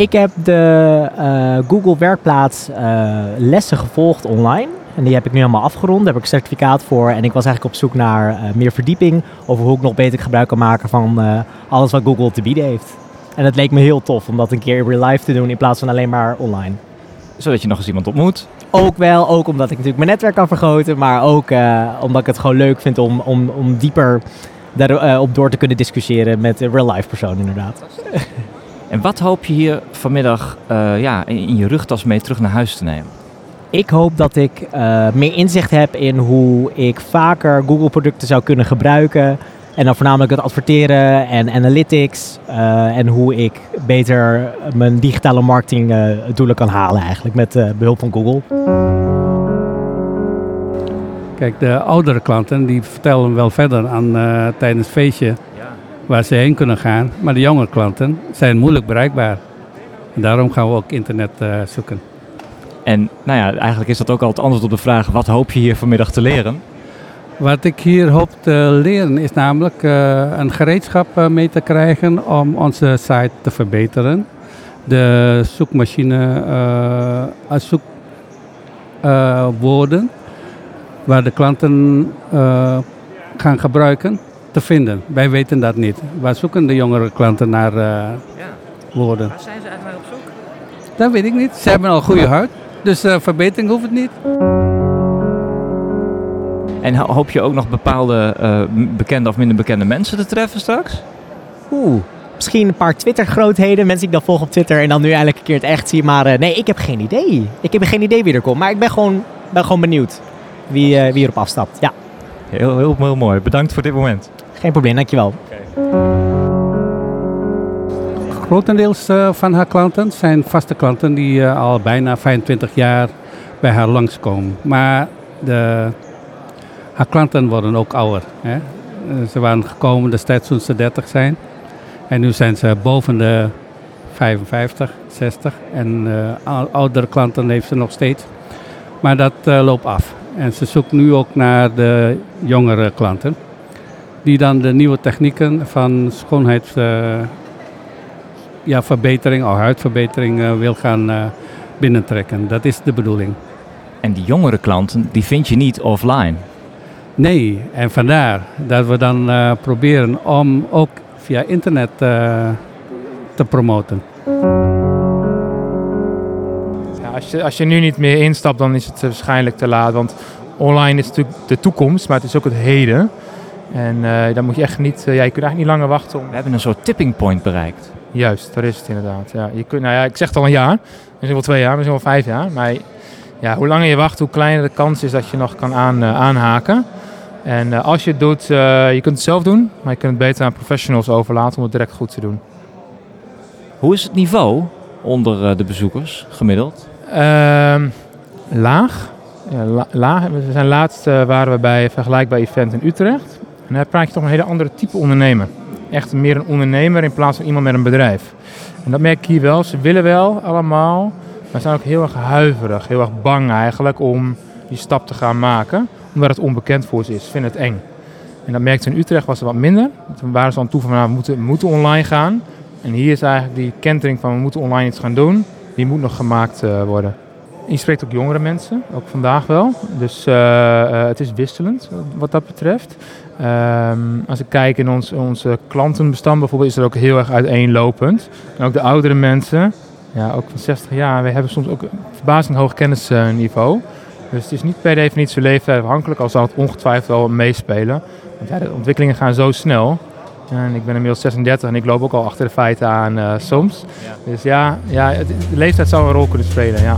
Ik heb de eh, Google Werkplaats eh, lessen gevolgd online. En die heb ik nu helemaal afgerond. Daar heb ik een certificaat voor. En ik was eigenlijk op zoek naar eh, meer verdieping over hoe ik nog beter gebruik kan maken van alles wat Google te bieden heeft. En het leek me heel tof om dat een keer in real life te doen in plaats van alleen maar online. Zodat je nog eens iemand ontmoet. Ook wel, ook omdat ik natuurlijk mijn netwerk kan vergroten, maar ook omdat ik het gewoon leuk vind om, om, om dieper daarop door te kunnen discussiëren met een real life persoon inderdaad. En wat hoop je hier vanmiddag eh, ja, in je rugtas mee terug naar huis te nemen? Ik hoop dat ik eh, meer inzicht heb in hoe ik vaker Google-producten zou kunnen gebruiken. En dan voornamelijk het adverteren en analytics. eh, en hoe ik beter mijn digitale marketing eh, doelen kan halen eigenlijk met eh, behulp van Google. Kijk, de oudere klanten die vertellen wel verder aan eh, tijdens het feestje waar ze heen kunnen gaan. Maar de jongere klanten zijn moeilijk bereikbaar. En daarom gaan we ook internet eh, zoeken. En nou ja, eigenlijk is dat ook al het antwoord op de vraag: wat hoop je hier vanmiddag te leren? Wat ik hier hoop te leren is namelijk eh, een gereedschap eh, mee te krijgen om onze site te verbeteren. De zoekmachine, uh, zoekwoorden waar de klanten gaan gebruiken te vinden. Wij weten dat niet. Waar zoeken de jongere klanten naar eh, woorden? Waar zijn ze eigenlijk op zoek? Dat weet ik niet. Ze hebben al een goede huid, dus eh, verbetering hoeft het niet. En ho- hoop je ook nog bepaalde eh, bekende of minder bekende mensen te treffen straks? Oeh, misschien een paar Twitter-grootheden, mensen die ik dan volg op Twitter en dan nu eigenlijk een keer het echt zie. Maar eh, nee, ik heb geen idee. Ik heb geen idee wie er komt, maar ik ben gewoon, ben gewoon benieuwd wie, eh, wie erop afstapt. Ja, Heel, heel, heel mooi. Bedankt voor dit moment. geen probleem, dankjewel. Grotendeels eh, van haar klanten zijn vaste klanten die eh, al bijna 25 jaar bij haar langskomen. Maar de, haar klanten worden ook ouder. Hè? Eh, ze waren gekomen destijds toen ze 30 zijn. En nu zijn ze boven de 55, 60. En eh, ou- oudere klanten heeft ze nog steeds. Maar dat eh, loopt af. En ze zoekt nu ook naar de jongere klanten. Die dan de nieuwe technieken van schoonheids... eh, ja, verbetering, of huidverbetering eh, wil gaan eh, binnentrekken. Dat is de bedoeling. En die jongere klanten, die vind je niet offline. Nee, en vandaar dat we dan proberen om ook via internet te promoten. Als, je, als je nu niet meer instapt, dan is het waarschijnlijk te laat. Want online is natuurlijk de toekomst, maar het is ook het heden. En eh dan moet je echt niet, eh, ja, je kunt eigenlijk niet langer wachten om... We hebben een soort tipping point bereikt. Juist, dat is het inderdaad. Ja, je kunt, nou ja, ik zeg het al een jaar, misschien wel twee jaar, misschien wel vijf jaar. Maar ja, hoe langer je wacht, hoe kleiner de kans is dat je nog kan aan, eh, aanhaken. En eh, als je het doet, eh, je kunt het zelf doen, maar je kunt het beter aan professionals overlaten om het direct goed te doen. Hoe is het niveau onder eh, de bezoekers gemiddeld? Ehm, laag. La- laag. We zijn laatst eh, waren we bij een vergelijkbaar event in Utrecht. En daar praat je toch een hele andere type ondernemer. Echt meer een ondernemer in plaats van iemand met een bedrijf. En dat merk ik hier wel. Ze willen wel allemaal, maar zijn ook heel erg huiverig, heel erg bang eigenlijk om die stap te gaan maken. Omdat het onbekend voor ze is. Ze vinden het eng. En dat merkte in Utrecht was het wat minder. Toen waren ze aan toe van nou, moeten, we moeten online gaan. En hier is eigenlijk die kentering van we moeten online iets gaan doen. Die moet nog gemaakt eh, worden. Je spreekt ook jongere mensen, ook vandaag wel. Dus eh, eh, het is wisselend wat dat betreft. Ehm, als ik kijk in ons, eh, klantenbestand bijvoorbeeld, is er ook heel erg uiteenlopend. En ook de oudere mensen, ja, ook van 60 jaar, we hebben soms ook een verbazing hoog kennisniveau. Dus het is niet per definitie leeftijdsafhankelijk, al zal het ongetwijfeld wel meespelen. Want ja, de ontwikkelingen gaan zo snel. En ik ben inmiddels 36 en ik loop ook al achter de feiten aan eh, soms. Dus ja, ja het- de leeftijd zou een rol kunnen spelen, ja.